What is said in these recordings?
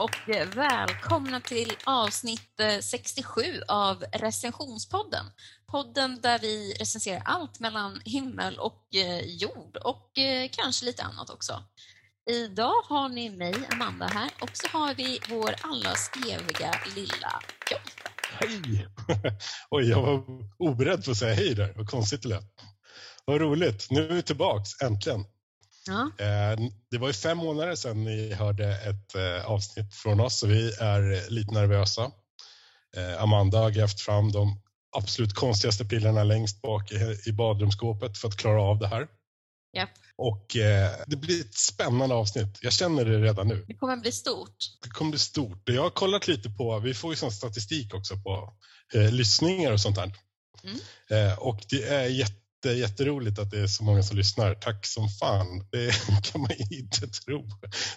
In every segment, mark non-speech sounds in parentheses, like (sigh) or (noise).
Och eh, välkomna till avsnitt eh, 67 av Recensionspodden. Podden där vi recenserar allt mellan himmel och eh, jord och kanske lite annat också. Idag har ni mig, Amanda, här och så har vi vår allas eviga lilla John. Hej! (laughs) Oj, jag var oberedd på att säga hej där. Vad konstigt det lät. Vad roligt. Nu är vi tillbaks, äntligen. Ja. Eh, Det var ju fem månader sedan ni hörde ett eh, avsnitt från oss så vi är lite nervösa. Eh, Amanda har grävt fram de absolut konstigaste pillerna längst bak i- badrumsskåpet för att klara av det här. Japp. Och eh, det blir ett spännande avsnitt. Jag känner det redan nu. Det kommer bli stort. Det kommer bli stort. Jag har kollat lite på, vi får ju sån statistik också på eh, lyssningar och sånt där. Mm. Eh, och det är jätte, jätteroligt att det är så många som lyssnar. Tack som fan. Det (laughs) kan man inte tro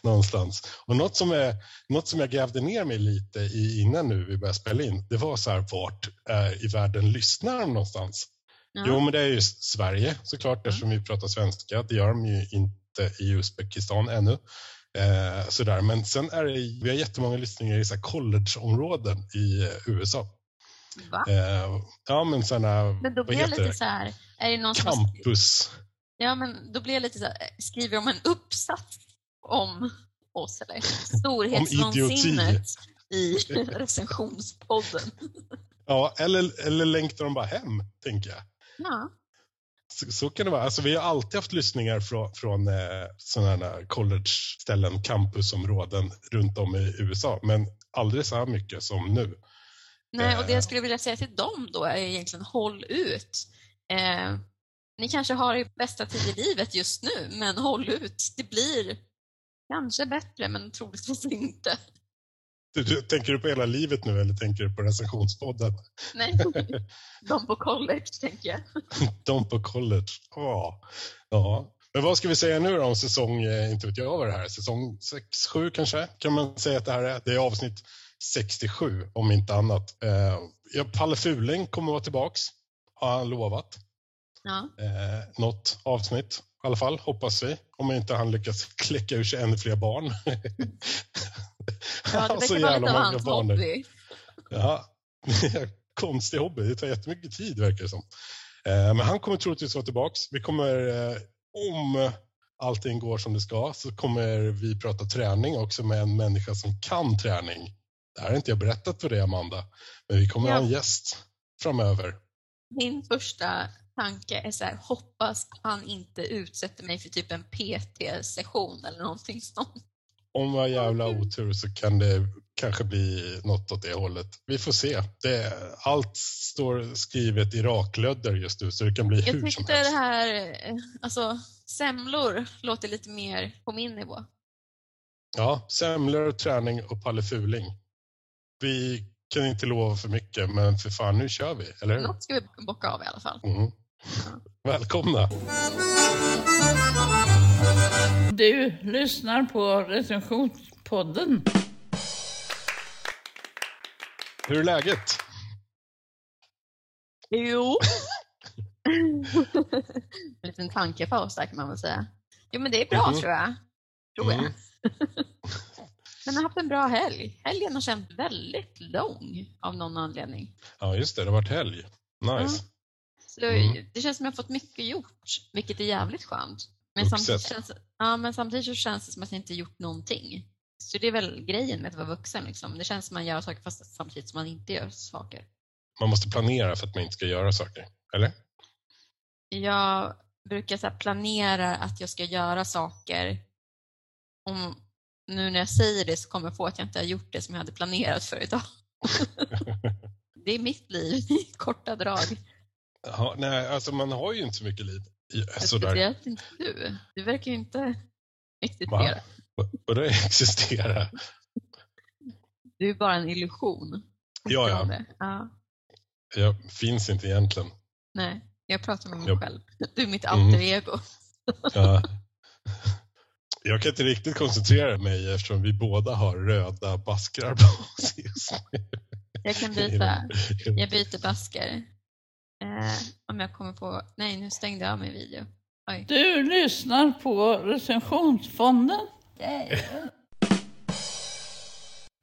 någonstans. Och något som, är, något som jag grävde ner mig lite i innan nu vi började spela in, det var så här, vart eh, i världen lyssnar de någonstans? Ja. Jo, men det är ju Sverige såklart Mm. eftersom vi pratar svenska. Det gör de ju inte i Uzbekistan ännu. Eh, sådär. Men sen är det, vi har jättemånga lyssningar i så collegeområden i eh, USA. Va? Eh, ja, men sådana, Men då blir jag lite så här, är det någon som har Campus. Ja, men då blir jag lite så här, skriver de en uppsats om oss eller storhetsvansinnet i (laughs) recensionspodden? Ja, eller, eller längtar de bara hem, tänker jag. Ja. Så, så kan det vara. Alltså, vi har alltid haft lyssningar från, från eh, sådana här college-ställen, campusområden runt om i USA. Men aldrig så här mycket som nu. Nej, och det Eh. jag skulle vilja säga till dem då är egentligen håll ut. Eh, ni kanske har er bästa tid i livet just nu, men håll ut. Det blir kanske bättre, men troligtvis inte. Du, du, tänker du på hela livet nu eller tänker du på recensionspodden? Nej, (laughs) de på college tänker jag. (laughs) De på college. Ja. ja. Men vad ska vi säga nu då om säsong, eh, inte vet jag vad det här är, säsong 6-7 kanske? Kan man säga att det här är? Det är avsnitt 67 om inte annat. Eh, Palle Fuling kommer vara tillbaks, har han lovat. Ja. Eh, något avsnitt i alla fall, hoppas vi. Om inte han lyckas kläcka ur sig ännu fler barn. Ja, det (laughs) Så verkar vara lite av hans barn hobby. Ja, (laughs) konstig hobby. Det tar jättemycket tid verkar det som. Eh, Men han kommer troligtvis vara tillbaks. Vi kommer, eh, om allting går som det ska, så kommer vi prata träning också med en människa som kan träning. Det här har inte jag berättat för dig Amanda, men vi kommer Ja. ha en gäst framöver. Min första tanke är så här, hoppas han inte utsätter mig för typ en PT-session eller någonting sånt. Om vi har jävla otur så kan det kanske bli något åt det hållet. Vi får se. Det, allt står skrivet i raklödder just nu så det kan bli Jag hur som tyckte helst. det här, eh, alltså semlor låter lite mer på min nivå. Ja, semlor, träning och Palle Fuling. Vi kan inte lova för mycket, men för fan, nu kör vi, eller hur? Något ska vi bocka av i alla fall. Mm. Välkomna! Du lyssnar på recensionspodden. Hur är läget? Jo. (laughs) en liten tankepaus där kan man väl säga. Jo men det är bra Mhm. tror jag. Tror jag. Mm. (laughs) Men jag har haft en bra helg. Helgen har känts väldigt lång av någon anledning. Ja, just det, det har varit helg. Nice. Så det, Mm. det känns som jag har fått mycket gjort, vilket är jävligt skönt. Men samtidigt, känns, ja, men samtidigt så känns det som att jag inte gjort någonting. Så det är väl grejen med att vara vuxen. Liksom. Det känns som att man gör saker fast samtidigt som man inte gör saker. Man måste planera för att man inte ska göra saker, eller? Jag brukar så planera att jag ska göra saker. Om, nu när jag säger det så kommer jag på att jag inte har gjort det som jag hade planerat för idag. (laughs) det är mitt liv i korta drag. Ja, nej, alltså man har ju inte så mycket liv. Sådär. Speciellt inte du. Du verkar ju inte existera. Och det existerar. Du är bara en illusion. Ja, ja. Ja. Jag finns inte egentligen. Nej, jag pratar med mig Ja. själv. Du är mitt Mm. alter ego. Ja. (laughs) Jag kan inte riktigt koncentrera mig eftersom vi båda har röda baskrar på oss just nu. Jag kan (laughs) byta. Jag byter basker. Eh, om jag kommer på... Nej, nu stängde jag av min video. Oj. Du lyssnar på recensionsfonden.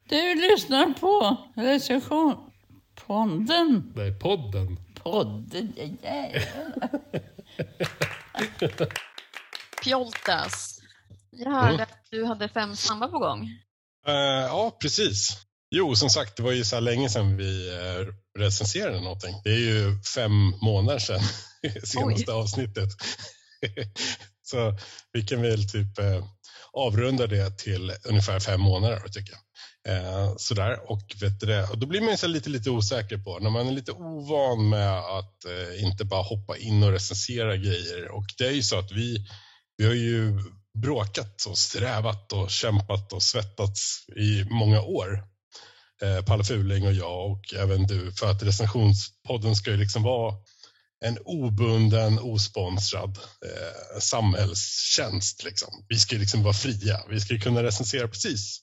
Du lyssnar på recensionsfonden. Nej, podden. Podden, ja, jävlar. Pjoltas. Jag hörde Mm. att du hade fem snabba på gång. Eh, ja, precis. Jo, som sagt, det var ju så här länge sedan vi uh, recenserade någonting. Det är ju fem månader sedan (laughs) senaste avsnittet. (laughs) så vi kan väl typ eh, avrunda det till ungefär fem månader, tycker jag. Eh, sådär, och vet du det, och då blir man ju så lite, lite osäker på, när man är lite ovan med att eh, inte bara hoppa in och recensera grejer. Och det är ju så att vi, vi har ju bråkat och strävat och kämpat och svettats i många år. Eh, Palle Fuling och jag och även du för att recensionspodden ska ju liksom vara en obunden, osponsrad eh, samhällstjänst. Liksom. Vi ska ju liksom vara fria. Vi ska ju kunna recensera precis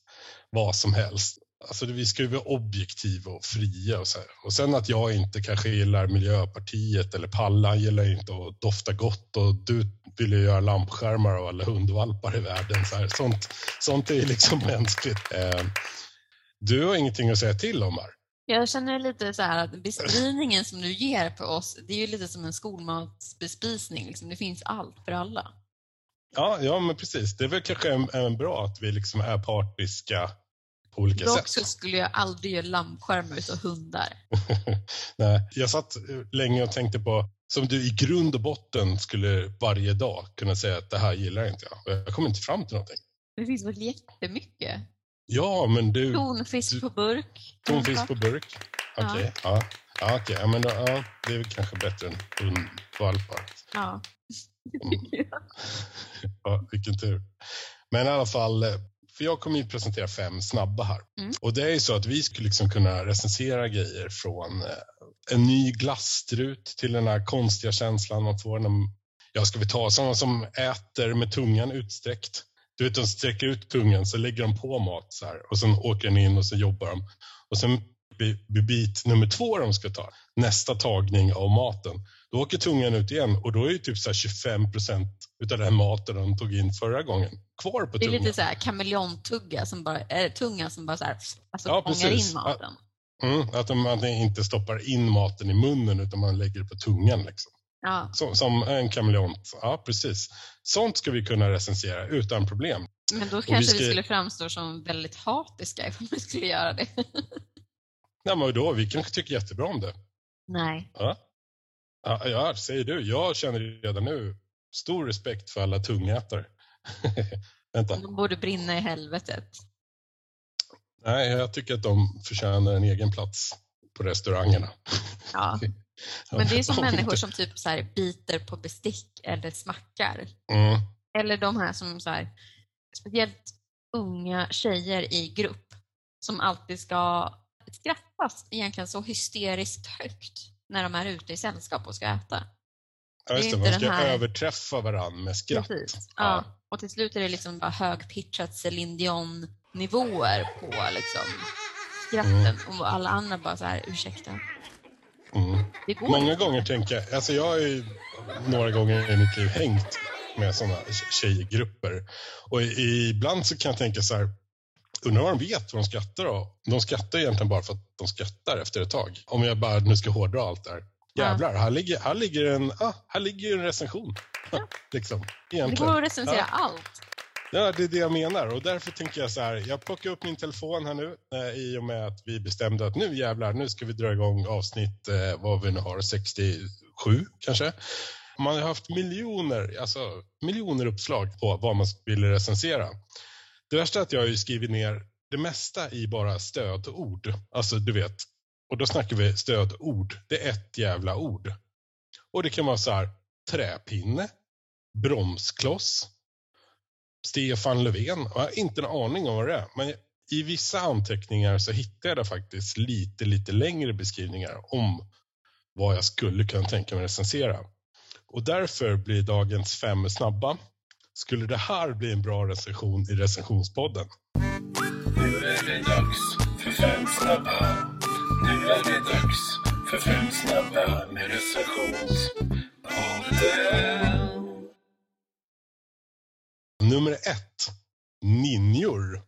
vad som helst. Alltså vi ska ju vara objektiva och fria och så här. Och sen att jag inte kanske gillar Miljöpartiet eller Palla gillar inte att dofta gott och du vill ju göra lampskärmar av alla hundvalpar i världen. Så här. Sånt, sånt är liksom (laughs) mänskligt. Eh, du har ingenting att säga till om här. Jag känner lite så här att beskrivningen som du ger på oss, det är ju lite som en skolmatsbespisning. Liksom. Det finns allt för alla. Ja, ja, men precis. Det är väl kanske en, en bra att vi liksom är partiska på olika Dock sätt. så skulle jag aldrig göra lampskärmar utav hundar. (laughs) Nej, jag satt eh, länge och tänkte på, som du i grund och botten skulle varje dag kunna säga att det här gillar inte jag. Jag kommer inte fram till någonting. Det finns väl jättemycket? Ja, men du, Tonfisk på burk. tonfisk på burk. Ja. Okej, ja. Ja, okej. ja, men då, ja, det är kanske bättre än hundvalpar. Ja. Mm. (laughs) Ja, vilken tur. Men i alla fall, eh, för jag kommer ju presentera fem snabba här. Mm. Och det är ju så att vi skulle liksom kunna recensera grejer från eh, en ny glasstrut till den här konstiga känslan man får när ja ska vi ta sådana som äter med tungan utsträckt. Du vet, de sträcker ut tungan så lägger de på mat så här och sen åker den in och så jobbar de. Och sen vid, bit nummer två de ska ta, nästa tagning av maten, då åker tungan ut igen och då är ju typ så här 25 procent utav den maten de tog in förra gången kvar på Det är tungan. lite så här kameleontugga som bara, äh, tunga som bara så här, alltså Ja, fångar in maten. Mm, att man inte stoppar in maten i munnen utan man lägger det på tungan. Liksom. Ja. Som, som en kameleont. Ja, precis. Sånt ska vi kunna recensera utan problem. Men då vi kanske vi, ska- skulle framstå som väldigt hatiska ifall vi skulle göra det. (laughs) Nej, men då, vi kanske tycker jättebra om det. Nej. Ja, ja, ja säger du. Jag känner redan nu stor respekt för alla tungätare. (laughs) Vänta. De borde brinna i helvetet. Nej, jag tycker att de förtjänar en egen plats på restaurangerna. Ja. (laughs) Men det är som Om människor som typ så här biter på bestick eller smackar. Mm, Eller de här som så här, speciellt unga tjejer i grupp som alltid ska skrattas egentligen så hysteriskt högt när de är ute i sällskap och ska äta. Ja, just Det det, man ska här- överträffa varandra med skratt. Precis. Ja. Och till slut är det liksom bara högpitchat Céline Dion-nivåer på liksom skratten och alla andra bara så här, ursäkta. Mm. Det Många inte. gånger tänker jag, alltså jag har ju några gånger i mitt liv hängt med sådana tjejgrupper. Och ibland så kan jag tänka så här, undrar vad de vet vad de skrattar av. De skrattar egentligen bara för att de skrattar efter ett tag. Om jag bara nu ska hårdra allt där. Jävlar, här ligger, här ligger en, ah, här ligger en recension. (laughs) liksom, Det går att recensera Ja. allt. Ja, det är det jag menar. Och därför tänker jag så här, jag plockar upp min telefon här nu eh, i och med att vi bestämde att nu jävlar, nu ska vi dra igång avsnitt, eh, vad vi nu har, 67 kanske. Man har haft miljoner, alltså miljoner uppslag på vad man ville recensera. Det värsta är att jag har ju skrivit ner det mesta i bara stödord. Alltså du vet, och då snackar vi stödord. Det är ett jävla ord. Och det kan vara så här, träpinne, bromskloss, Stefan Löfven. Jag har inte en aning om vad det är. Men i vissa anteckningar så hittade jag faktiskt lite, lite längre beskrivningar om vad jag skulle kunna tänka mig recensera. Och därför blir dagens fem snabba. Skulle det här bli en bra recension i recensionspodden? Nu är det dags för fem snabba för fem snabba med recensionspodden. Nummer ett. Ninjor.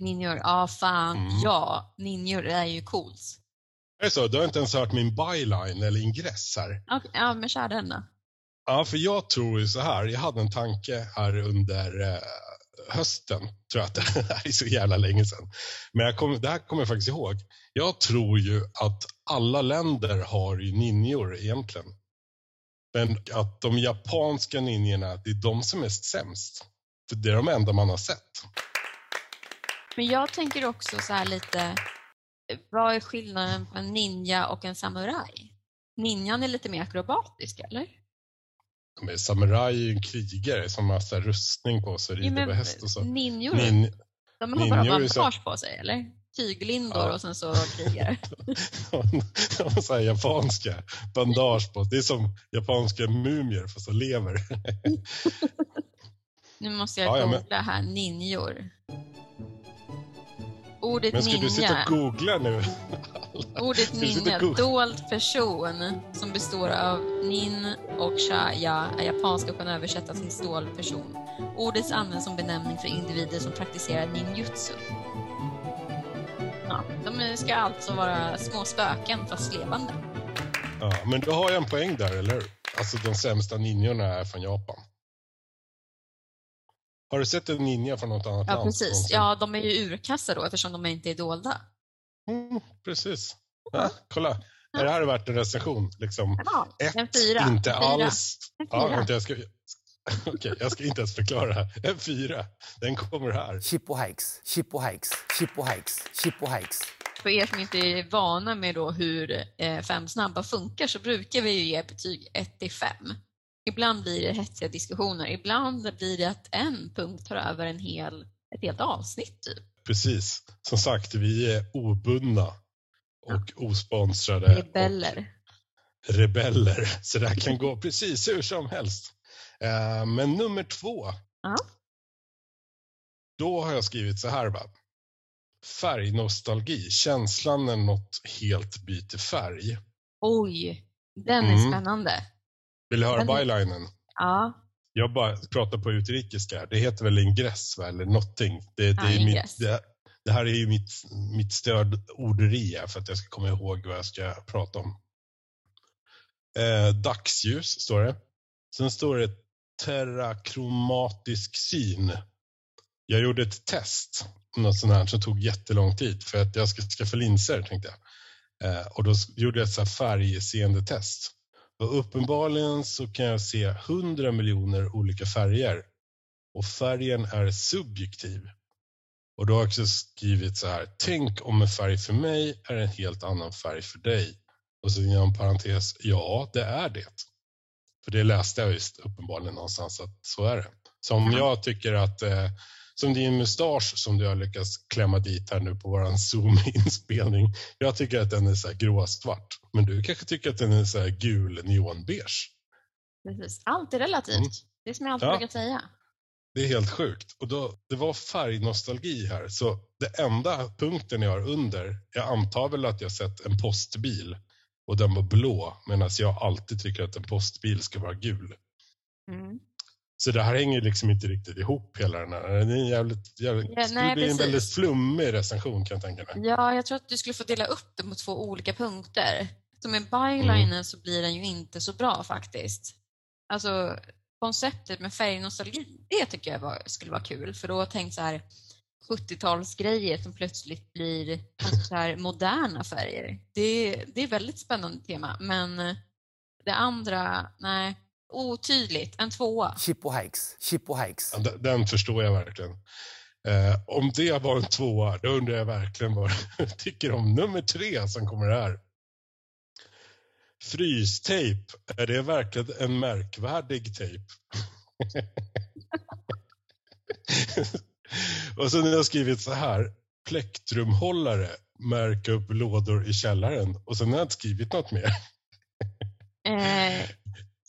Ninjor, ja fan, Mm. ja. Ninjor är ju coolt. Är det så? Du har inte ens hört min byline eller ingress här. Okej, Ja, men kör den då. Ja, för jag tror ju så här. Jag hade en tanke här under eh, hösten. Tror jag att det (laughs) här är så jävla länge sedan. Men jag kom, det här kommer jag faktiskt ihåg. Jag tror ju att alla länder har ju ninjor egentligen. Men att de japanska ninjorna, det är de som är sämst. För det är de enda man har sett. Men jag tänker också så här lite, vad är skillnaden på en ninja och en samuraj? Ninjan är lite mer akrobatisk, eller? Samuraj är ju en krigare som har så här rustning på sig, rider på häst och så. ninjor, Nin, de har bara bandage på sig, eller? Tyglindor Ja. och sen så krigare. De (laughs) har så här japanska bandage på. Det är som japanska mumier fast de lever. (laughs) Nu måste jag Ja, ja, men- googla här, ninjor. Ordet Men ska du sitta ninja, och googla nu? ordet (laughs) ninja, dold person som består av nin och shaya är japanska och kan översättas till dold person. Ordet används som benämning för individer som praktiserar ninjutsu. Ja, de ska alltså vara små spöken fast levande. Ja, men då har jag en poäng där, eller? Alltså de sämsta ninjorna är från Japan. Har du sett en ninja från något annat Ja, land? precis. någonsin? Ja, de är ju urkassa då eftersom de inte är dolda. Mm, precis. Ja, kolla. Är det här värt en recension? Liksom, Ja, ett, en fyra. inte En fyra. alls. En Ja, vänta, jag, ska, (laughs) okej, jag ska inte ens förklara. En fyra. Den kommer här. Shippo hikes, shippo hikes, shippo hikes, shippo hikes. För er som inte är vana med då hur eh, fem snabba funkar så brukar vi ju ge betyg 1 till 5. Ibland blir det hetsiga diskussioner, ibland blir det att en punkt tar över en hel, ett helt avsnitt. Typ. Precis. Som sagt, vi är obundna och osponsrade. Rebeller. Och rebeller. Så det här kan gå precis hur som helst. Eh, Men nummer två. Ja. Då har jag skrivit så här. Va? Färgnostalgi. Känslan när något helt byter färg. Oj, den är Mm. spännande. Vill du höra bylinen? Ja, Jag bara pratar på utrikiska. Det heter väl ingress va? eller någonting. Det, det, Ja, mitt, det, det här är ju mitt, mitt stödorderi för att jag ska komma ihåg vad jag ska prata om. Eh, dagsljus står det. Sen står det terrakromatisk syn. Jag gjorde ett test, något sånt här som tog jättelång tid för att jag ska skaffa linser tänkte jag. Eh, och då gjorde jag ett så här färgseendetest. Och uppenbarligen så kan jag se hundra miljoner olika färger. Och färgen är subjektiv. Och då har jag också skrivit så här. Tänk om en färg för mig är en helt annan färg för dig. Och så inom parentes, ja det är det. För det läste jag just uppenbarligen någonstans att så är det. Så om Ja. jag tycker att, eh, som din mustasch som du har lyckats klämma dit här nu på våran Zoom-inspelning. Jag tycker att den är så här gråsvart. Men du kanske tycker att den är så här gul neonbeige. precis. Allt är relativt. Mm. Det är som jag alltid Ja. brukar säga. Det är helt sjukt. Och då, det var färgnostalgi här. Så det enda punkten jag har under, jag antar väl att jag sett en postbil och den var blå medan jag alltid tycker att en postbil ska vara gul. Mm. Så det här hänger liksom inte riktigt ihop hela den här. Det, är en jävligt, jävligt, Ja, nej, bli en väldigt flummig recension kan jag tänka mig. Ja, jag tror att du skulle få dela upp det mot två olika punkter. Så med bylinen Mm. så blir den ju inte så bra faktiskt. Alltså konceptet med färgnostalgi, det tycker jag var, skulle vara kul för då har jag tänkt så här 70-talsgrejer som plötsligt blir kanske så här moderna färger. Det, det är ett väldigt spännande tema men det andra, nej, otydligt. En tvåa. Shippo hikes, shippo hikes. Ja, den- Den förstår jag verkligen. Eh, om det var en tvåa, då undrar jag verkligen vad du (laughs) tycker om nummer tre som kommer här. Frystejp, är det verkligen en märkvärdig tejp? (laughs) Och så har jag skrivit så här, plektrumhållare, märka upp lådor i källaren. Och sen har jag inte skrivit något mer. Eh,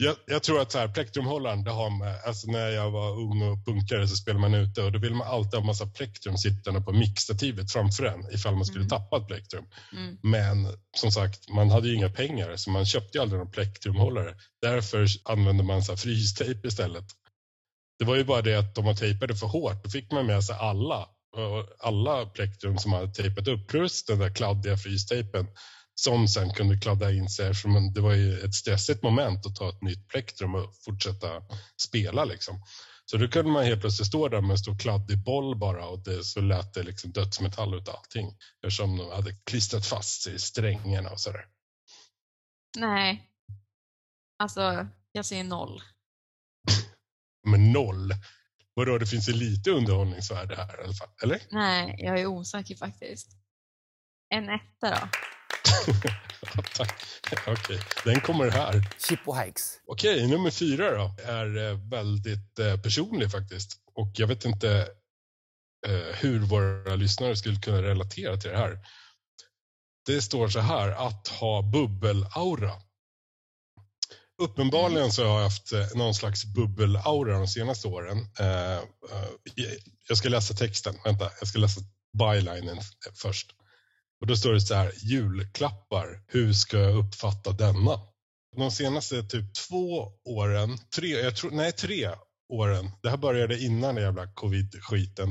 Jag, jag tror att så här, plektrumhållaren, det har med, alltså när jag var ung och punkare så spelade man ute och då ville man alltid ha massa plektrum sittande på mixstativet framför en ifall man skulle Mm. tappa ett plektrum. mm. Men som sagt, man hade ju inga pengar så man köpte ju aldrig någon plektrumhållare. Därför använde man så här frystejp istället. Det var ju bara det att om man tejpade för hårt, då fick man med sig alla. Alla plektrum som man hade tejpat upp plus den där kladdiga frystejpen som sen kunde kladda in sig. Eftersom det var ju ett stressigt moment att ta ett nytt plektrum och fortsätta spela. Liksom. Så då kunde man helt plötsligt stå där med en stor kladdig boll bara och det, så lät det liksom dödsmetall ut allting. Eftersom de hade klistrat fast sig i strängarna och sådär. Nej. Alltså, jag säger noll. (laughs) Men noll. Vadå, det finns ju lite underhållningsvärde här i alla fall. Eller? Nej, jag är osäker faktiskt. En etta då? Tack. (laughs) Okej, den kommer här. Chip och Hikes. Okej, nummer fyra då är eh, väldigt eh, personlig faktiskt. Och jag vet inte eh, hur våra lyssnare skulle kunna relatera till det här. Det står så här, att ha bubbelaura. Uppenbarligen så har jag haft någon slags bubbelaura de senaste åren. Jag ska läsa texten, vänta, jag ska läsa bylinen först. Och då står det så här, julklappar, hur ska jag uppfatta denna? De senaste typ två åren, tre, jag tror, nej tre åren, det här började innan den jävla covid-skiten,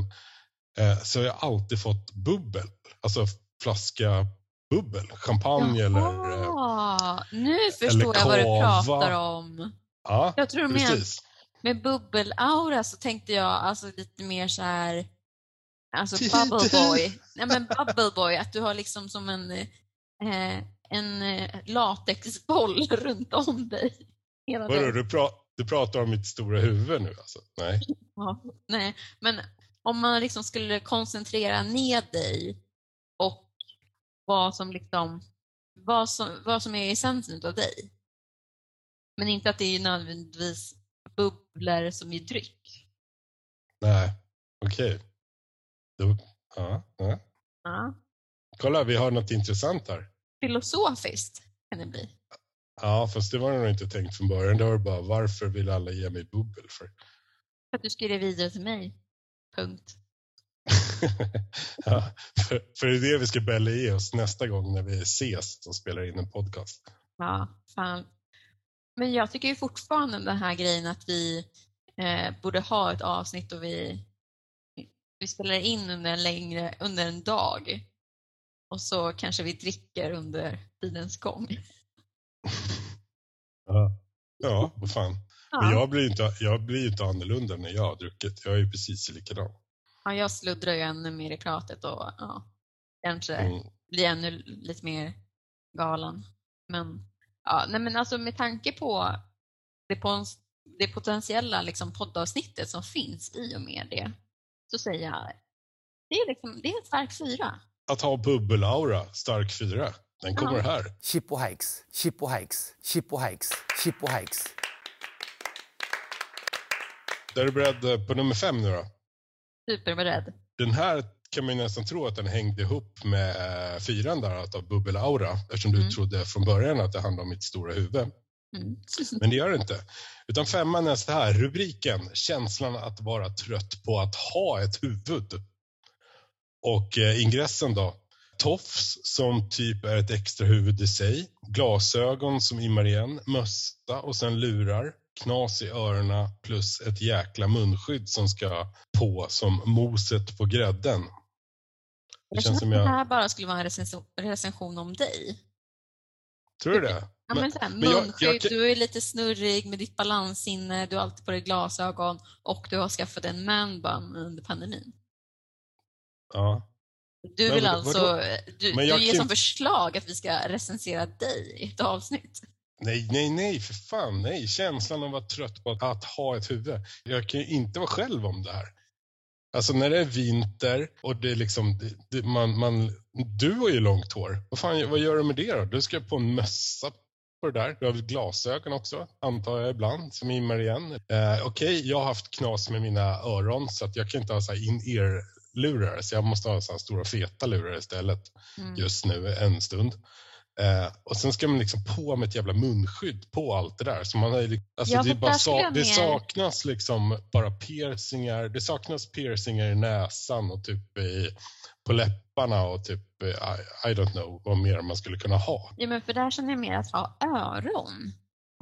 eh, så har jag alltid fått bubbel. Alltså flaska bubbel, champagne eller... Eh, Jaha, nu förstår jag vad du pratar om. ja, Jag tror precis. med bubbelaura så tänkte jag alltså lite mer så här alltså bubble boy. Nej men bubble boy, att du har liksom som en, eh, en eh, latexboll (laughs) runt om dig. Hela Vadå, du, pra, du pratar om mitt stora huvud nu alltså? Nej. Ja, nej, men om man liksom skulle koncentrera ner dig och vad som liksom vad som, vad som är essensen av dig. Men inte att det är nödvändigtvis bubblor som är dryck. Nej, okej. Ja, ja. Ja. Kolla, vi har något intressant här. Filosofiskt kan det bli. Ja, fast det var nog inte tänkt från början. Det var bara, varför vill alla ge mig bubbel för? För att du skrev vidare till mig. Punkt. (laughs) ja, för, för det är det vi ska bälla i oss nästa gång när vi ses och spelar in en podcast. Ja, fan. Men jag tycker ju fortfarande den här grejen att vi eh, borde ha ett avsnitt och vi, vi spelar in under en längre, under en dag. Och så kanske vi dricker under tidens gång. (laughs) Ja, ja (laughs) vad fan. Men Ja, jag blir ju inte, jag blir ju inte annorlunda när jag har druckit. Jag är ju precis likadan. ja, jag sluddrar ju ännu mer i pratet och ja, kanske Mm. blir ännu lite mer galen. Men, ja, nej, men alltså med tanke på det, på, det potentiella liksom, poddavsnittet som finns i och med det, så säger jag det är, liksom, det är en stark fyra. Att ha bubbelaura, stark fyra, den kommer Ja. här. Chip och Hikes. Chip och Hikes. Chip och Hikes. Chip och Hikes. Är du beredd eh, på nummer fem nu då? Superberedd. Den här kan man ju nästan tro att den hängde ihop med eh, fyran där, att ha bubbelaura, eftersom du Mm. trodde från början att det handlade om mitt stora huvud. Mm. (laughs) Men det gör det inte. Utan femman är så här, rubriken, känslan att vara trött på att ha ett huvud. Och eh, ingressen då, tofs som typ är ett extra huvud i sig, glasögon som immar igen, mössa och sen lurar, knas i öronen plus ett jäkla munskydd som ska på som moset på grädden. Det Jag känns som att det jag... här bara skulle vara en recension, recension om dig. Tror du det? Ja, Men- men, så här, men jag- munskydd, jag kan- du är lite snurrig med ditt balanssinne, du har alltid på dig glasögon och du har skaffat en manbun under pandemin. Ja. Du Men vill alltså, du, Men du jag ger som förslag att vi ska recensera dig i ett avsnitt. Nej, nej, nej, för fan, nej. Känslan av att vara trött på att, att ha ett huvud. Jag kan ju inte vara själv om det här. Alltså när det är vinter och det är liksom, det, man, man, du har ju långt hår. Vad fan, vad gör du med det då? Du ska på en mössa på det där. Du har väl glasögon också, antar jag ibland, som immar igen. Eh, Okej, jag har haft knas med mina öron så att jag kan inte ha så här in-ear lurar så jag måste ha sådana stora feta lurar istället Mm. just nu en stund. Eh, och sen ska man liksom på med ett jävla munskydd på allt det där. Så man li- alltså Ja, det, är bara sa, det saknas liksom bara piercingar. Det saknas piercingar i näsan och typ i, på läpparna och typ, eh, I, I don't know vad mer man skulle kunna ha. Ja, men för där känner jag mer att ha öron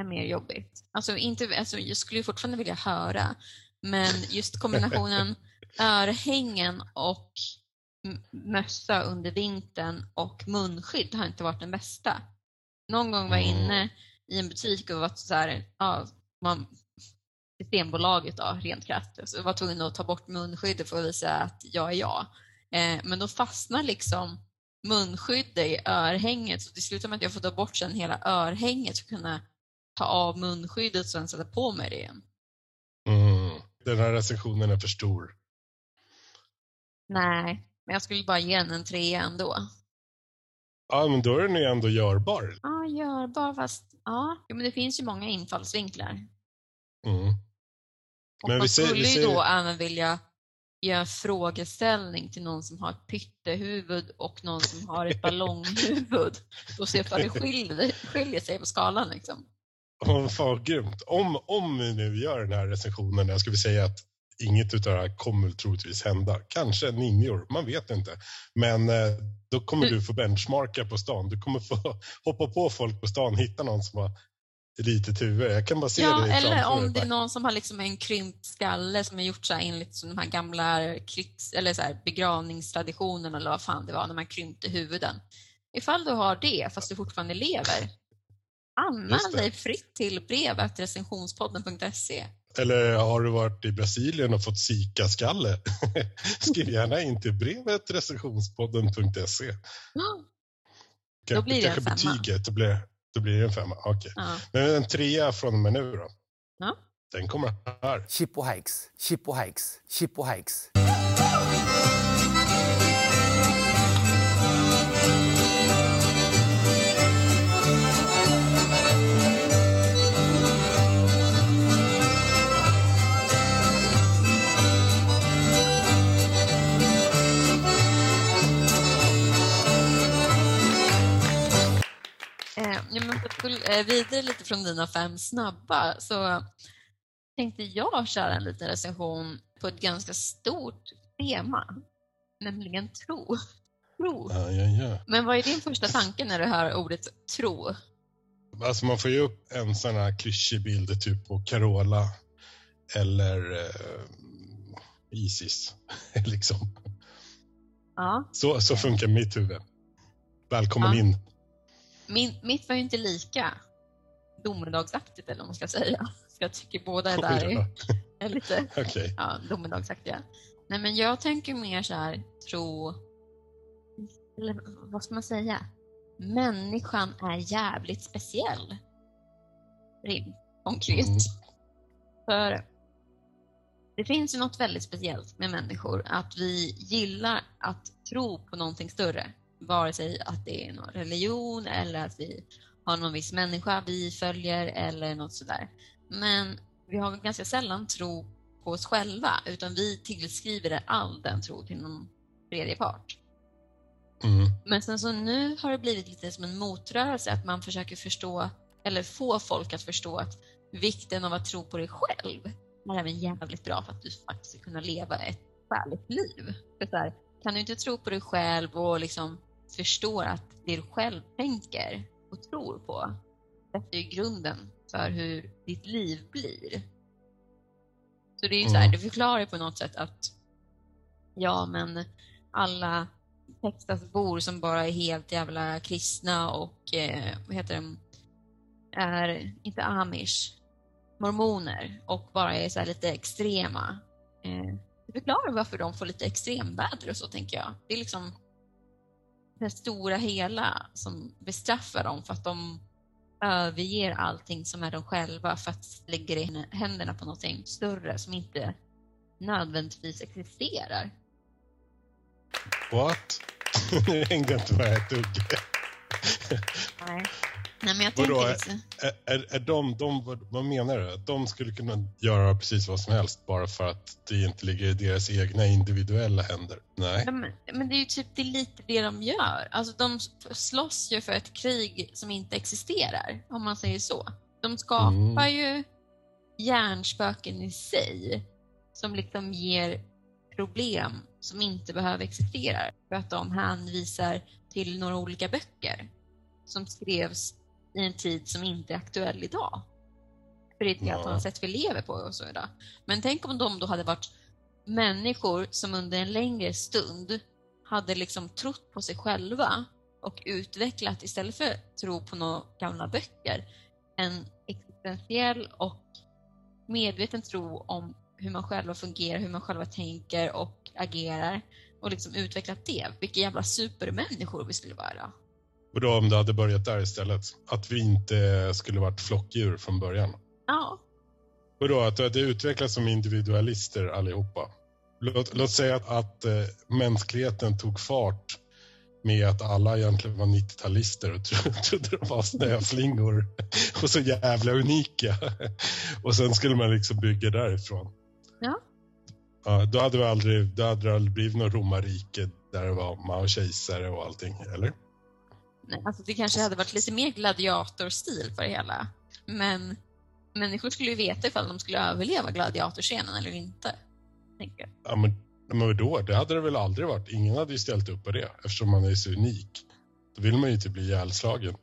är mer jobbigt. Alltså, inte, alltså, jag skulle ju fortfarande vilja höra, men just kombinationen (laughs) örhängen och mössa under vintern och munskydd har inte varit den bästa. Någon gång var jag Mm. inne i en butik och var så här, ja, man, Systembolaget då, rent krasst, så var tvungen att ta bort munskyddet för att visa att jag är jag. Eh, men då fastnar liksom munskyddet i örhänget så det slutar med att jag får ta bort sen hela örhänget för att kunna ta av munskyddet och sen sätta på mig det igen. Mm. Den här recensionen är för stor. Nej, men jag skulle bara ge den en trea ändå. Ja, men då är den ju ändå görbar. Ja, görbar fast ja, jo, men det finns ju många infallsvinklar. Mm. Och Men man vi säger- skulle vi ju säger- då även vilja göra en frågeställning till någon som har ett pyttehuvud och någon som har ett (laughs) ballonghuvud och se ifall det skiljer, skiljer sig på skalan. Liksom. Åh, fan grymt. Om, om vi nu gör den här recensionen, jag skulle säga att inget av det här kommer troligtvis hända. Kanske ninjor, man vet inte. Men eh, då kommer Du- du få benchmarka på stan. Du kommer få (laughs) hoppa på folk på stan, hitta någon som har litet huvud. Jag kan bara se Ja, det eller om det är någon som har liksom en krympt skalle som är gjort så här enligt de här gamla krigs, eller så här begravningstraditionerna eller vad fan det var när man krympte huvuden. Ifall du har det fast du fortfarande lever, anmäl dig fritt till brevet recensionspodden.se. Eller har du varit i Brasilien och fått Zika-skalle? (laughs) Skriv gärna in till brevet recensionspodden.se. Då blir det en femma. betyget, då blir, då blir det en femma. Okej. Ja. Men en trea från och med nu då? Ja. Den kommer här. Chippo Hikes, Chippo Hikes, Chippo Hikes. Eh, ja, men vidare lite från dina fem snabba så tänkte jag köra en liten recension på ett ganska stort tema, nämligen tro. tro. Ja, ja, ja. Men vad är din första tanke när du hör ordet tro? Alltså man får ju upp en sån här klyschig bild typ på Carola eller eh, Isis. (laughs) liksom. Ja, så, så funkar mitt huvud. Välkommen Ja. in. Min, mitt var ju inte lika domedagsaktigt eller vad man ska säga. Så jag tycker båda där Oj då. är, är lite Okej. ja, domedagsaktiga. Nej, men jag tänker mer så här, tro... Eller vad ska man säga? Människan är jävligt speciell. Rim, konkret. Mm. För det finns ju något väldigt speciellt med människor, att vi gillar att tro på någonting större. Vare sig att det är någon religion eller att vi har någon viss människa vi följer eller något sådär. Men vi har ganska sällan tro på oss själva, utan vi tillskriver all den tro till någon tredje part. Mm. Men sen så nu har det blivit lite som en motrörelse, att man försöker förstå, eller få folk att förstå att vikten av att tro på dig själv är även jävligt bra för att du faktiskt ska kunna leva ett skäligt liv. För så här, kan du inte tro på dig själv och liksom förstå att det du själv tänker och tror på sätter ju grunden för hur ditt liv blir. Så det är ju så här, Mm. det förklarar på något sätt att ja, men alla Texasbor som bara är helt jävla kristna och eh, vad heter de, är inte amish, mormoner och bara är så här lite extrema. Eh, det förklarar varför de får lite extremväder och så tänker jag. Det är liksom det stora hela som bestraffar dem för att de överger allting som är de själva för att lägga det i händerna på någonting större som inte nödvändigtvis existerar. What? (laughs) Nu hängde inte med ett dugg. Nej. Nej, men jag Vadå, tänker. Är, är, är de, de, vad, menar du? Att de skulle kunna göra precis vad som helst bara för att det inte ligger i deras egna individuella händer? Nej. Men, men det är ju typ det lite det de gör. Alltså de slåss ju för ett krig som inte existerar, om man säger så. De skapar Mm. ju hjärnspöken i sig som liksom ger problem som inte behöver existera. För att de hänvisar till några olika böcker som skrevs i en tid som inte är aktuell idag. För det är ett helt Ja. annat sätt vi lever på och så idag. Men tänk om de då hade varit människor som under en längre stund hade liksom trott på sig själva och utvecklat, istället för att tro på några gamla böcker, en existentiell och medveten tro om hur man själva fungerar, hur man själva tänker och agerar och liksom utvecklat det. Vilka jävla supermänniskor vi skulle vara. Och då om det hade börjat där istället? Att vi inte skulle varit flockdjur från början? Ja, Och då att det utvecklas som individualister allihopa. Låt, låt säga att, att eh, mänskligheten tog fart med att alla egentligen var 90-talister och tro, (laughs) trodde de var snöflingor (laughs) och så jävla unika. (laughs) Och sen skulle man liksom bygga därifrån. Ja. Ja, då hade det aldrig, då hade det aldrig blivit något romarrike där det var Mao kejsare och allting, eller? Alltså det kanske hade varit lite mer gladiatorstil på det hela. Men människor skulle ju veta ifall de skulle överleva gladiatorscenen eller inte. Tänker. Ja, men, men då, det hade det väl aldrig varit. Ingen hade ju ställt upp på det eftersom man är så unik. Då vill man ju inte bli ihjälslagen.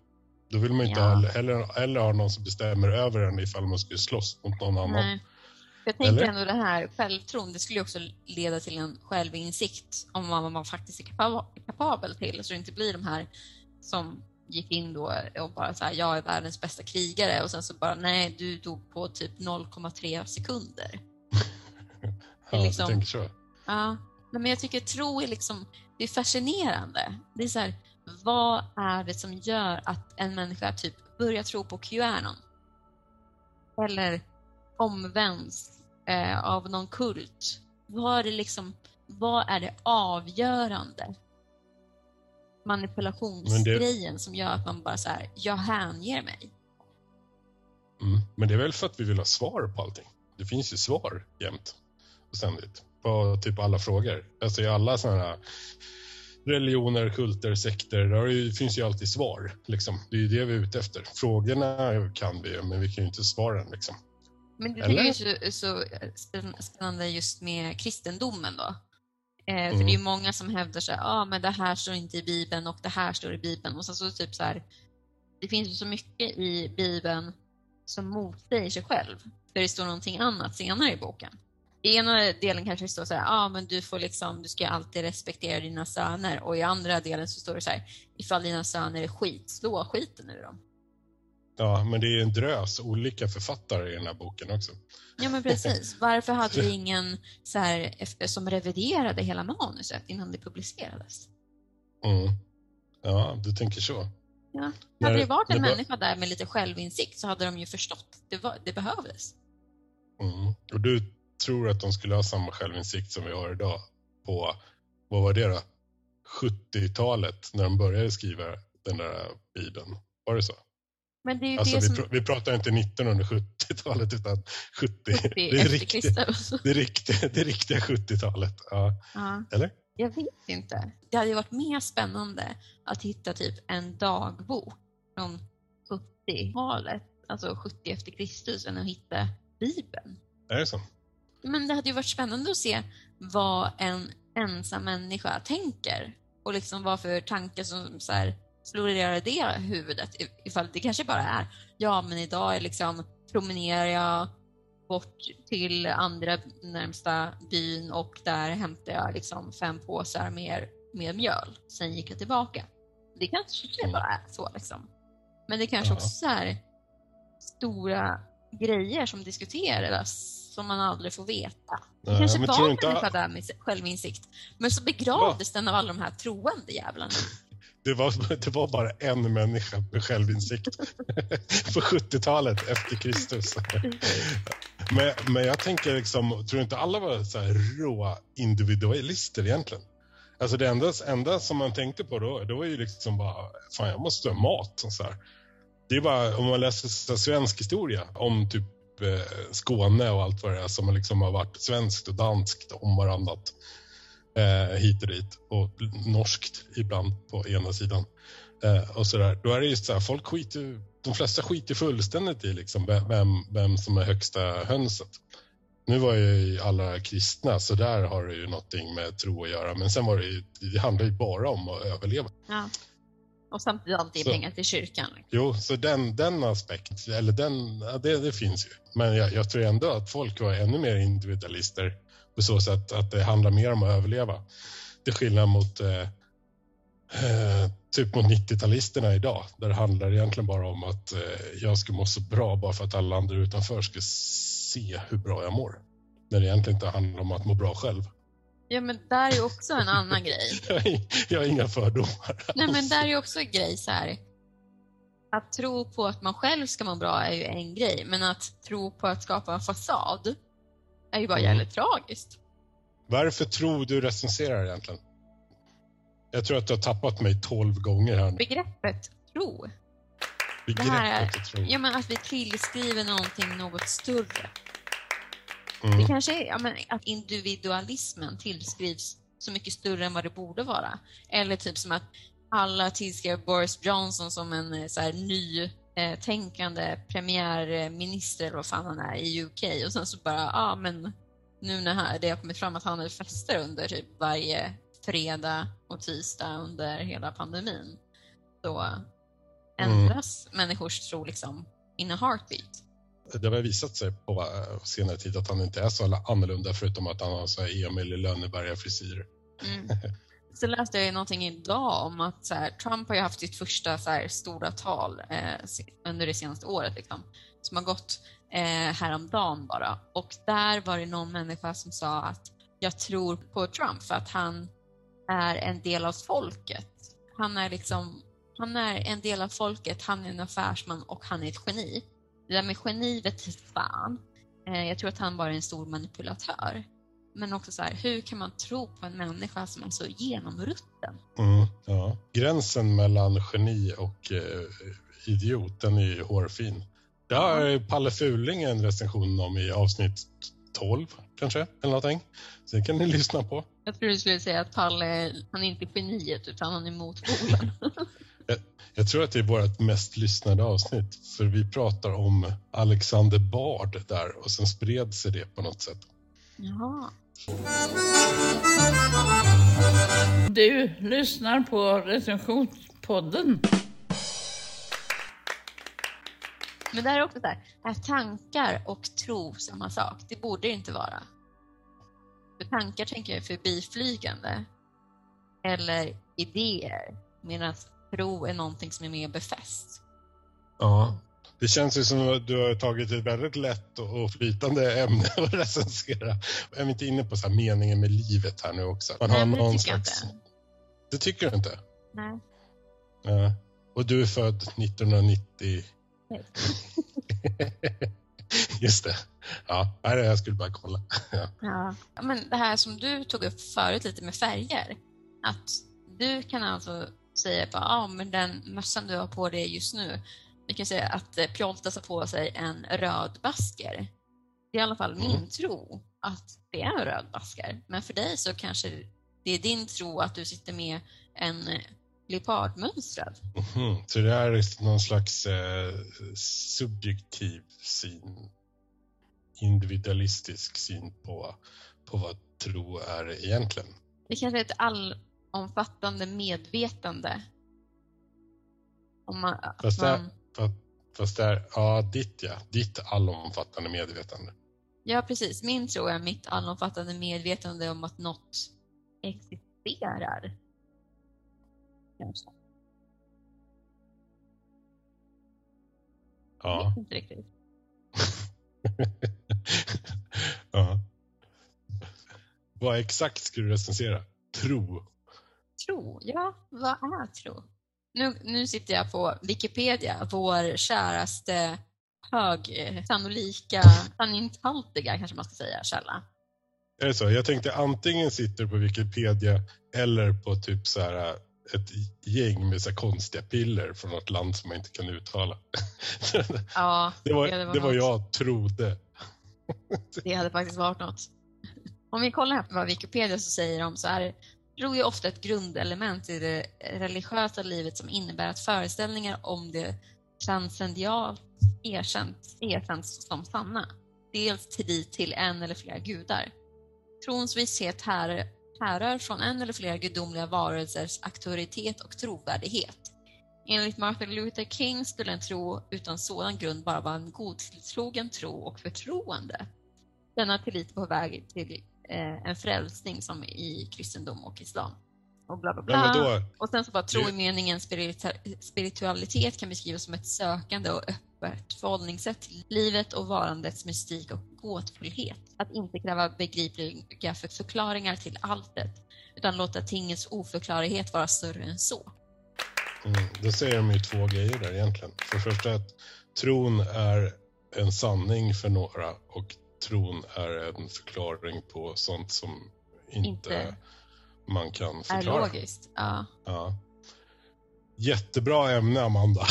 Då vill man ju inte Ja. heller, heller, heller ha någon som bestämmer över en ifall man skulle slåss mot någon annan. Nej. Jag tänker Eller? ändå det här självtron, det skulle ju också leda till en självinsikt om vad man faktiskt är kapabel till, så det inte blir de här som gick in då och bara så här, jag är världens bästa krigare och sen så bara, nej, du dog på typ 0,3 sekunder. (laughs) Ja, liksom- du tänker så. Ja, men jag tycker tro är liksom, det är fascinerande. Det är så här, vad är det som gör att en människa typ börjar tro på Qanon? Eller omvänds eh, av någon kult? Vad är det liksom, vad är det avgörande? Manipulationsgrejen som gör att man bara så här, jag hänger mig. Mm. Men det är väl för att vi vill ha svar på allting. Det finns ju svar jämt och ständigt på typ alla frågor. Alltså i alla sådana här religioner, kulter, sekter, där ju- finns ju alltid svar. Liksom. Det är ju det vi är ute efter. Frågorna kan vi, men vi kan ju inte svaren. Liksom. Men det Eller? är så, så spänn- spännande just med kristendomen då. Eh, för Mm. det är ju många som hävdar så här, ah, men det här står inte i Bibeln och det här står i Bibeln. Och sen så typ så här, det finns ju så mycket i Bibeln som motsäger sig själv. För det står någonting annat senare i boken. I ena delen kanske det står så här, ah, men du får liksom, du ska alltid respektera dina söner. Och i andra delen så står det så här, ifall dina söner är skit, slå skiten ur dem. Ja, men det är en drös olika författare i den här boken också. Ja men precis. Varför hade vi (laughs) ingen så här, efter- som reviderade hela manuset innan det publicerades? Mm. Ja, du tänker så. Ja. Hade det varit en det människa där med lite självinsikt så hade de ju förstått. Det, var, det behövdes. Mm. Och du tror att de skulle ha samma självinsikt som vi har idag på, vad var det då? 70-talet när de började skriva den där bibeln. Var det så? Men det är ju Alltså, det vi, som... pr- vi pratar inte 1970-talet utan 70. 70 Det är, riktigt, det, är riktigt, det riktiga 70-talet. Ja. Ja. Eller? Jag vet inte. Det hade ju varit mer spännande att hitta typ en dagbok från 70-talet, alltså 70 efter Kristus, än att hitta Bibeln. Är det så? Men det hade ju varit spännande att se vad en ensam människa tänker och liksom vad för tankar som så här, florerar i det huvudet. Ifall det kanske bara är, ja men idag är liksom, promenerar jag bort till andra närmsta byn och där hämtar jag liksom fem påsar med, med mjöl. Sen gick jag tillbaka. Det kanske det bara är så liksom. Men det kanske också så här stora grejer som diskuteras som man aldrig får veta. Det Nej, kanske var en människa där med självinsikt. Men så begravdes den av alla de här troende jävlarna. Det var, det var bara en människa med självinsikt (laughs) på 70-talet efter Kristus. Men, men jag tänker liksom, tror inte alla var så här råa individualister egentligen? Alltså det enda, enda som man tänkte på då, det var ju liksom bara, fan jag måste ha mat. Och så här. Det är bara om man läser så här svensk historia om typ eh, Skåne och allt vad det är som liksom har varit svenskt och danskt om varannat eh, hit och dit och norskt ibland på ena sidan. Eh, och så där. Då är det just så här, folk skiter, de flesta skiter fullständigt i liksom vem, vem som är högsta hönset. Nu var ju alla kristna, så där har det ju någonting med tro att göra. Men sen var det ju, det handlar ju bara om att överleva. Ja. Och samtidigt alltid Så- pengar till kyrkan. liksom. Jo, så den, den aspekt, eller den, ja, det, det finns ju. Men jag, jag tror ändå att folk var ännu mer individualister på så sätt att det handlar mer om att överleva. Till skillnad mot eh, eh, typ mot 90-talisterna idag, där det handlar egentligen bara om att eh, jag ska må så bra bara för att alla andra utanför ska se hur bra jag mår. När det egentligen inte handlar om att må bra själv. Ja, men där är ju också en annan (laughs) grej. Jag har, inga fördomar. Nej, men där är ju också en grej så här. Att tro på att man själv ska må bra är ju en grej, men att tro på att skapa en fasad är ju bara Mm. jävligt tragiskt. Varför tror du recenserar egentligen? Jag tror att du har tappat mig 12 gånger här nu. Begreppet tro, Begreppet här- att tro. ja men att vi tillskriver någonting något större. Det Mm. kanske är ja, men att individualismen tillskrivs så mycket större än vad det borde vara. Eller typ som att alla tillskrev Boris Johnson som en eh, så här, ny eh, tänkande premiärminister eller vad fan han är i UK och sen så bara, ja ah, men nu när det har kommit fram att han hade fester under typ varje fredag och tisdag under hela pandemin. Så ändras människors tro liksom in a heartbeat. Det har visat sig på eh, senare tid att han inte är så annorlunda förutom att han har så här Emil i Lönneberga-frisyr. Mm. (laughs) Så läste jag ju någonting idag om att så här, Trump har ju haft sitt första så här, stora tal eh, under det senaste året liksom, som har gått eh, häromdagen bara. Och där var det någon människa som sa att jag tror på Trump för att han är en del av folket. Han är liksom, han är en del av folket, han är en affärsman och han är ett geni. Det där med geni vet fan. Eh, jag tror att han bara är en stor manipulatör. Men också så här, hur kan man tro på en människa som är så genomrutten? Mm, ja. Gränsen mellan geni och eh, idiot, den är ju hårfin. Det har Palle Fuling en recension om i avsnitt 12 kanske, eller någonting. Så det kan ni lyssna på. Jag tror du skulle säga att Palle, han är inte geniet utan han är motpolen. (laughs) Jag tror att det är vårt mest lyssnade avsnitt, för vi pratar om Alexander Bard där och sen spred sig det på något sätt. Jaha. Du lyssnar på recensionspodden. Men där är också så här, är tankar och tro samma sak? Det borde det inte vara. För tankar tänker jag är förbiflygande. Eller idéer. Medan tro är någonting som är mer befäst. Ja. Det känns ju som att du har tagit ett väldigt lätt och flytande ämne att recensera. Är vi inte inne på så meningen med livet här nu också? Man Nej, har det någon tycker slags... inte. Det tycker du inte? Nej. Ja. Och du är född 1990? Nej. (laughs) Just det. Ja, nej, jag skulle bara kolla. (laughs) Ja. Ja. Men det här som du tog upp förut lite med färger. Att du kan alltså säga bara, ja men den mössan du har på dig just nu. Vi kan säga att eh, Pjoltas har på sig en röd basker. Det är i alla fall min Mm. tro att det är en röd basker. Men för dig så kanske det är din tro att du sitter med en eh, leopardmönstrad. Mhm. Så det är någon slags eh, subjektiv syn, individualistisk syn på, på vad tro är egentligen. Det kanske är ett allomfattande medvetande. Om man, Fast man, Fast, fast det är, ja, ditt ja, ditt allomfattande medvetande. ja, precis. Min tro är mitt allomfattande medvetande om att något existerar. Kanske. Jag Ja. vet inte riktigt. (laughs) ja. Vad exakt ska du recensera? Tro. Tro, ja, vad är tro? Nu, nu sitter jag på Wikipedia, vår käraste hög, eh, sannolika, sanningshaltiga kanske man ska säga, källa. Är det så? Jag tänkte antingen sitter på Wikipedia eller på typ så här ett gäng med så här konstiga piller från något land som man inte kan uttala. (laughs) Ja, det, var, det var något. jag trodde. Det hade faktiskt varit något. Om vi kollar här på vad Wikipedia så säger de så är tro är ofta ett grundelement i det religiösa livet som innebär att föreställningar om det transcendialt erkänns, erkänns som sanna. Dels tillit till en eller flera gudar. Trons visshet här, härrör från en eller flera gudomliga varelsers auktoritet och trovärdighet. Enligt Martin Luther King skulle en tro utan sådan grund bara vara en godtrogen tro och förtroende. Denna tillit är på väg till eh, en frälsning som i kristendom och islam. Och bla bla bla. Vadå? Och sen så bara tro i meningen spiritu- spiritualitet kan beskrivas som ett sökande och öppet förhållningssätt till livet och varandets mystik och gåtfullhet. Att inte kräva begripliga för- förklaringar till alltet, utan låta tingens oförklarlighet vara större än så. Mm, då säger de ju två grejer där egentligen. För det första att tron är en sanning för några och tron är en förklaring på sånt som inte, Inte man kan Är förklara. logiskt. Ja. Ja. Jättebra ämne, Amanda. (laughs)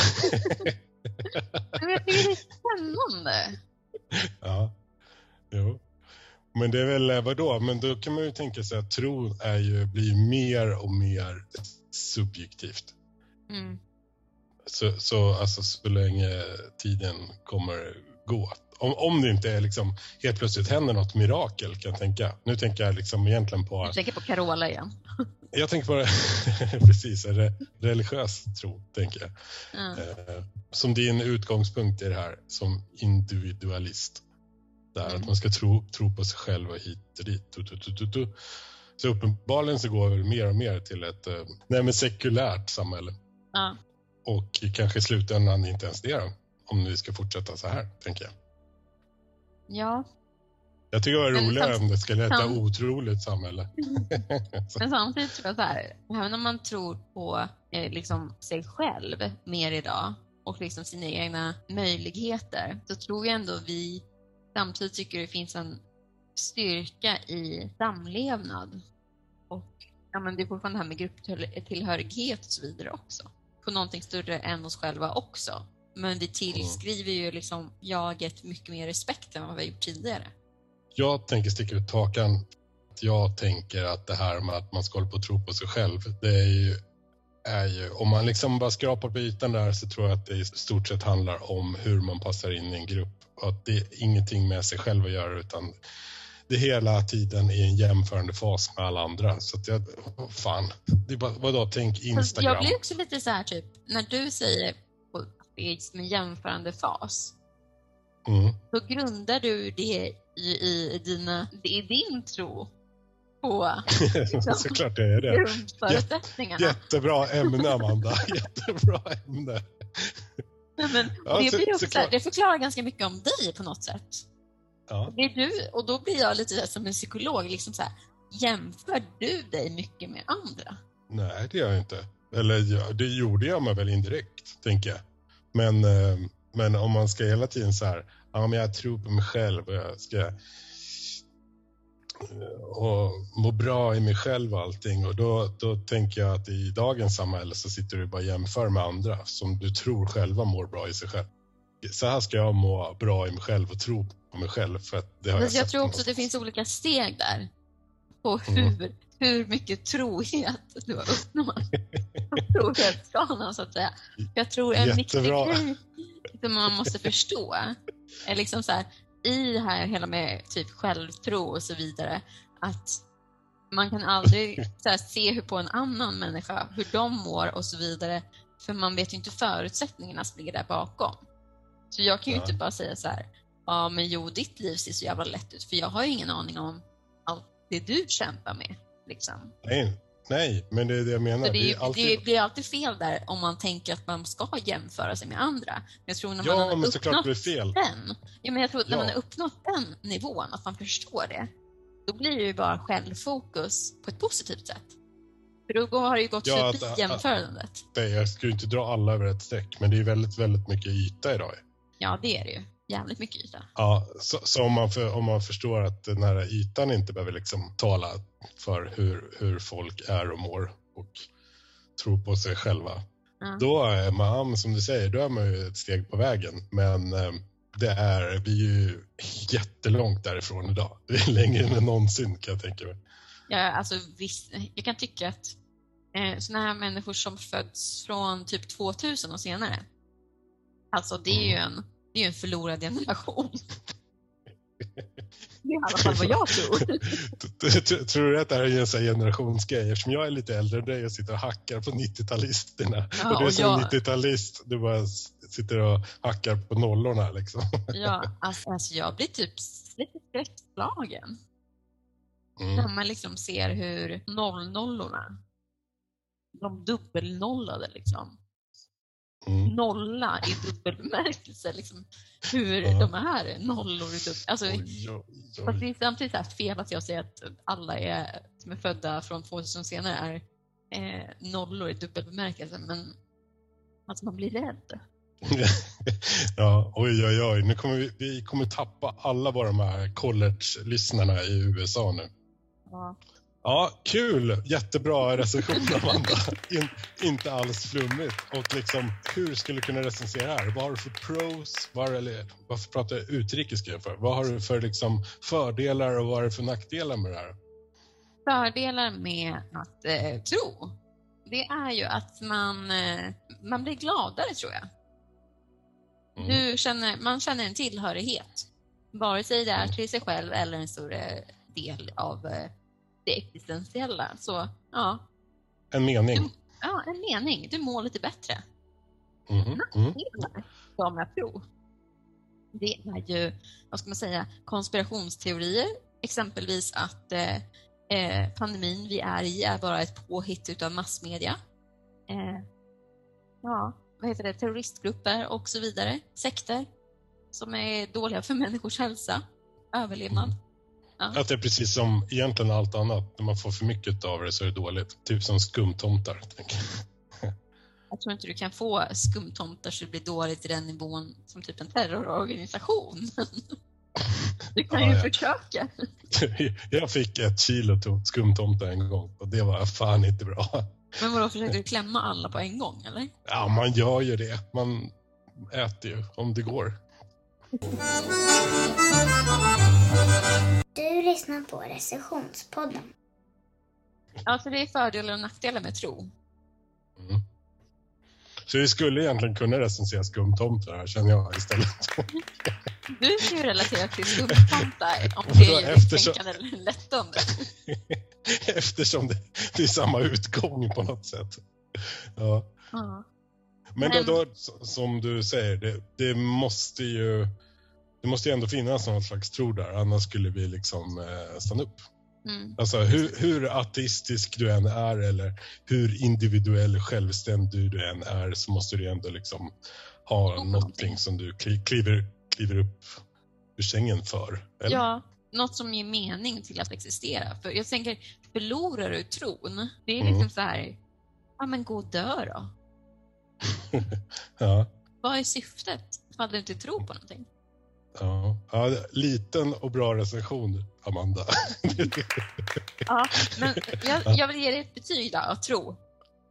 Men jag tycker det är spännande. ja. Jo. Men det är väl, eh, vadå? Men då kan man ju tänka sig att tron är ju, blir mer och mer subjektivt. Mm. Så, så, alltså, så länge tiden kommer gå. Om, om det inte är liksom helt plötsligt händer något mirakel kan jag tänka. Nu tänker jag liksom egentligen på... Jag tänker på Carola igen. (laughs) Jag tänker på (laughs) precis, re, religiös tro, tänker jag. Ja. Eh, som din utgångspunkt i det här som individualist. Där Mm. att man ska tro, tro på sig själv och hit och dit. Tu, tu, tu. Så uppenbarligen så går vi mer och mer till ett eh, nej, men sekulärt samhälle. Ja. Och kanske i slutändan inte ens det då, om vi ska fortsätta så här, tänker jag. Ja, Jag tycker det var roligare om det skulle heta otroligt samhälle. (laughs) Men samtidigt tror jag så här, även om man tror på eh, liksom sig själv mer idag och liksom sina egna möjligheter, så tror jag ändå vi samtidigt tycker det finns en styrka i samlevnad. Och ja, men det är fortfarande det här med grupptillhörighet och så vidare också. På någonting större än oss själva också. Men vi tillskriver ju liksom jaget mycket mer respekt än vad vi har gjort tidigare. jag tänker sticka ut hakan. Jag tänker att det här med att man ska hålla på och tro på sig själv, det är ju, är ju om man liksom bara skrapar på ytan där så tror jag att det i stort sett handlar om hur man passar in i en grupp. Och att det är ingenting med sig själv att göra utan det hela tiden är en jämförande fas med alla andra. Så att jag, fan, det är bara, vadå, tänk Instagram. jag blir också lite så här typ, när du säger är som en jämförande fas, Mm. då grundar du det i, i, dina, i din tro på (laughs) Såklart jag är det. grundförutsättningarna. Jättebra ämne, Amanda. (laughs) Jättebra ämne. Nej, Men, Ja, det, så- blir också såklart. det förklarar ganska mycket om dig på något sätt. Ja. Det är du, och då blir jag lite som en psykolog, liksom så här, jämför du dig mycket med andra? Nej, det gör jag inte. Eller det gjorde jag mig väl indirekt, tänker jag. Men, eh, men om man ska hela tiden så här, ja men jag tror på mig själv och jag ska eh, och må bra i mig själv och allting. Och då, då tänker jag att i dagens samhälle så sitter du bara och jämför med andra som du tror själva mår bra i sig själv. Så här ska jag må bra i mig själv och tro på mig själv. För att det har Men jag, jag tror också att det finns olika steg där. På Mm. Hur, mycket trohet du har uppnått. (laughs) Trohetsskalan så att säga. Jag tror en viktig Jättebra. grej som man måste förstå är liksom så här, i här hela med typ självtro och så vidare, att man kan aldrig här, se hur på en annan människa, hur de mår och så vidare, för man vet ju inte förutsättningarna som ligger där bakom. Så jag kan ju Ja. inte bara säga så här, ja men jo, ditt liv ser så jävla lätt ut, för jag har ju ingen aning om allt det du kämpar med. Liksom. Nej, nej, men det är det jag menar. Så det, är, Det alltid... det blir alltid fel där om man tänker att man ska jämföra sig med andra. Men jag tror när Ja, man har men såklart uppnått blir det fel. den, ja, men jag tror att när Ja. man har uppnått den nivån, att man förstår det, då blir det ju bara självfokus på ett positivt sätt. För då har det ju gått Ja, förbi att- jämförandet. Nej, Jag ju inte dra alla över ett streck, men det är väldigt, väldigt mycket yta idag. Ja, det är det ju. Jävligt mycket yta. Ja, så, så om, man för, om man förstår att den här ytan inte behöver liksom tala för hur, hur folk är och mår och tror på sig själva. Ja. Då är man, som du säger, då är man ju ett steg på vägen. Men eh, det är, vi är ju jättelångt därifrån idag. (laughs) Det är längre än någonsin kan jag tänka mig. Ja, alltså visst, jag kan tycka att eh, såna här människor som föds från typ 2000 och senare, alltså det är ju en, det är ju en förlorad generation. Det är i alla fall vad jag tror. Tror du att det här är en sån generationsgrej? Eftersom jag är lite äldre än dig och sitter och hackar på 90-talisterna. Ja, och du är och som jag- 90-talist, du bara sitter och hackar på nollorna liksom. Ja, alltså, alltså jag blir typ lite skräckslagen Mm. när man liksom ser hur noll-nollorna, de dubbelnollade liksom, Mm. nolla i dubbel bemärkelse, liksom, hur Ja. de är nollor i. Alltså, Oj, oj, Fast det är samtidigt så här fel att jag säger att alla är, som är födda från 2000 senare är eh, nollor i dubbel bemärkelse, men alltså man blir rädd. (laughs) ja, oj, oj, oj. Nu kommer vi, vi kommer tappa alla våra de här college-lyssnarna i USA nu. Ja. Ja, kul! Jättebra recension, Amanda. In, inte alls flummigt. Och liksom, hur skulle du kunna recensera här? Vad har du för pros? Var, eller, varför pratar jag utrikiska för? Vad har du för liksom, fördelar och vad har du för nackdelar med det här? Fördelar med att eh, tro, det är ju att man, eh, man blir gladare tror jag. Mm. Du känner, man känner en tillhörighet. Vare sig det är till sig själv eller en större del av eh, det existentiella. Så ja, En mening. ja, en mening. Du mår lite bättre. Mm. nackdelar som jag tror. Det är ju, vad ska man säga, konspirationsteorier. Exempelvis att eh, eh, pandemin vi är i är bara ett påhitt utav massmedia. Eh, ja, vad heter det, terroristgrupper och så vidare. Sekter som är dåliga för människors hälsa, överlevnad. Att det är precis som egentligen allt annat. När man får för mycket av det så är det dåligt. Typ som skumtomtar. tänker jag. Jag tror inte du kan få skumtomtar så det blir dåligt i den nivån som typ en terrororganisation. Du kan Ja, ju ja. försöka. (laughs) Jag fick ett kilo to- skumtomtar en gång och det var fan inte bra. Men vadå, försöker du klämma alla på en gång eller? Ja, man gör ju det. Man äter ju om det går. Du lyssnar på recensionspodden. Alltså det är fördelar och nackdelar med tro. Mm. Så vi skulle egentligen kunna recensera skumtomtar här känner jag istället. (laughs) Du ska ju relatera till skumtomtar (laughs) om det är ju Eftersom- tänkande eller lättande. (laughs) Eftersom det, det är samma utgång på något sätt. Ja. Ja. Men Men- då, då, som du säger, det, det måste ju det måste ju ändå finnas någon slags tro där, annars skulle vi liksom eh, stanna upp. Mm. Alltså hur, hur ateistisk du än är eller hur individuell självständig du än är så måste du ändå liksom ha någonting. någonting som du kli- kliver, kliver upp ur sängen för. Eller? ja, något som ger mening till att existera. För jag tänker, förlorar du tron, det är liksom Mm. så här, ja men gå och dö då. (laughs) Ja, Vad är syftet ifall du inte tror på någonting? Ja. ja, liten och bra recension, Amanda. (laughs) Ja, men jag, jag vill ge dig ett betyg då, av tro.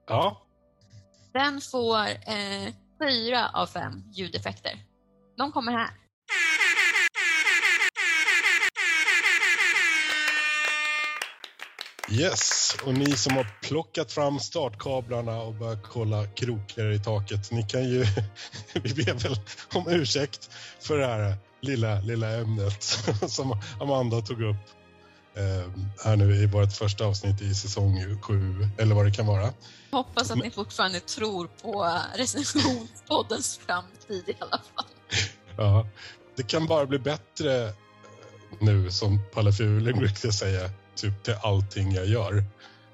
ja, Den får eh, fyra av fem ljudeffekter. De kommer här. Yes, och ni som har plockat fram startkablarna och börjat kolla krokar i taket, ni kan ju, (laughs) vi ber väl om ursäkt för det här lilla, lilla ämnet (laughs) som Amanda tog upp eh, här nu i vårt första avsnitt i säsong sju, eller vad det kan vara. Hoppas att ni fortfarande tror på recensionspoddens framtid i alla fall. Ja, det kan bara bli bättre eh, nu som Palle Fuling brukar säga, typ till allting jag gör.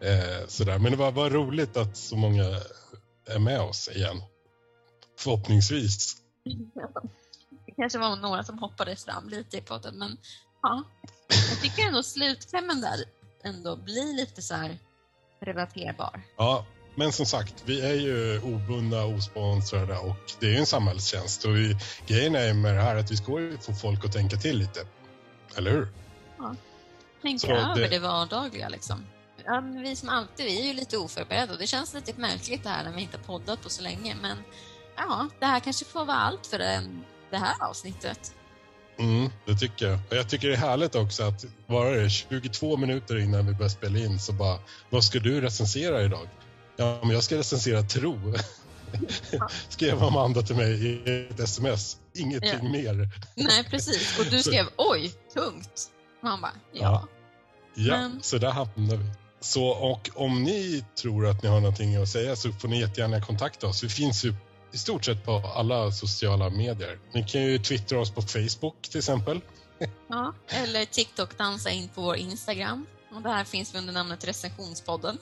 Eh, sådär. Men det var, var roligt att så många är med oss igen. Förhoppningsvis. Det kanske var några som hoppades fram lite i podden, men ja. Jag tycker ändå slutklämmen där ändå blir lite så här relaterbar. Ja, men som sagt, vi är ju obundna, osponsrade och det är ju en samhällstjänst. Och vi, grejen är med det här att vi ska ju få folk att tänka till lite. Eller hur? Tänka Så över det- det... vardagliga liksom. ja, vi som alltid, vi är ju lite oförberedda och det känns lite märkligt det här när vi inte har poddat på så länge. Men ja, det här kanske får vara allt för det, det här avsnittet. Mm, det tycker jag. Och jag tycker det är härligt också att vara det 22 minuter innan vi börjar spela in så bara, vad ska du recensera idag? Ja, men jag ska recensera Tro. (laughs) Skrev Amanda till mig i ett sms. Ingenting Ja. mer. Nej, precis. Och du (laughs) skrev oj, tungt. Man bara, ja. Ja. Ja, Men- så där hamnar vi. Så, och om ni tror att ni har någonting att säga så får ni jättegärna kontakta oss. Vi finns ju i stort sett på alla sociala medier. Ni kan ju twittra oss på Facebook till exempel. (laughs) ja. Eller TikTok-dansa in på vår Instagram. Och där finns vi under namnet Recensionspodden.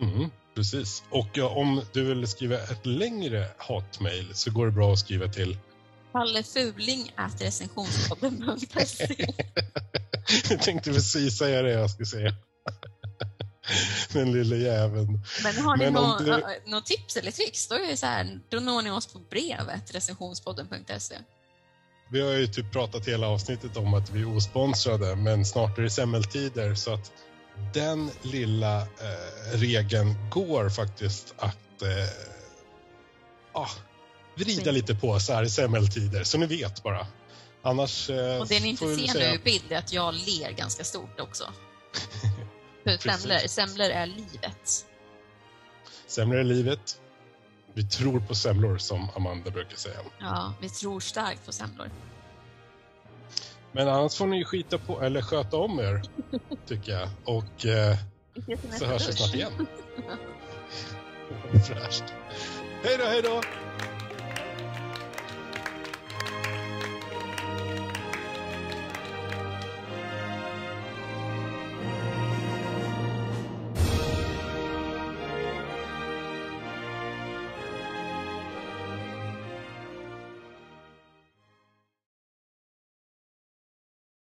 Mm, precis. Och om du vill skriva ett längre hatmail så går det bra att skriva till Pallefuling.recensionspodden.se (laughs) Jag tänkte precis säga det jag skulle säga. (laughs) (laughs) Den lille jäveln. Men har ni Men något du- nå tips eller tricks, då är så här, då når ni oss på brevet recensionspodden.se. Vi har ju typ pratat hela avsnittet om att vi är osponsrade, men snart är det semmeltider så att den lilla eh, regeln går faktiskt att eh, ah, vrida lite på så här i semmeltider, så ni vet bara. Annars eh, Och det ni inte ser säga- nu i bild är att jag ler ganska stort också. (laughs) För semlor, semlor är livet. Semlor är livet. Vi tror på semlor, som Amanda brukar säga. Ja, vi tror starkt på semlor. Men annars får ni skita på, eller sköta om er, (laughs) tycker jag. Och eh, så hörs vi snart igen. (laughs) Fräscht. Hej då, hej då!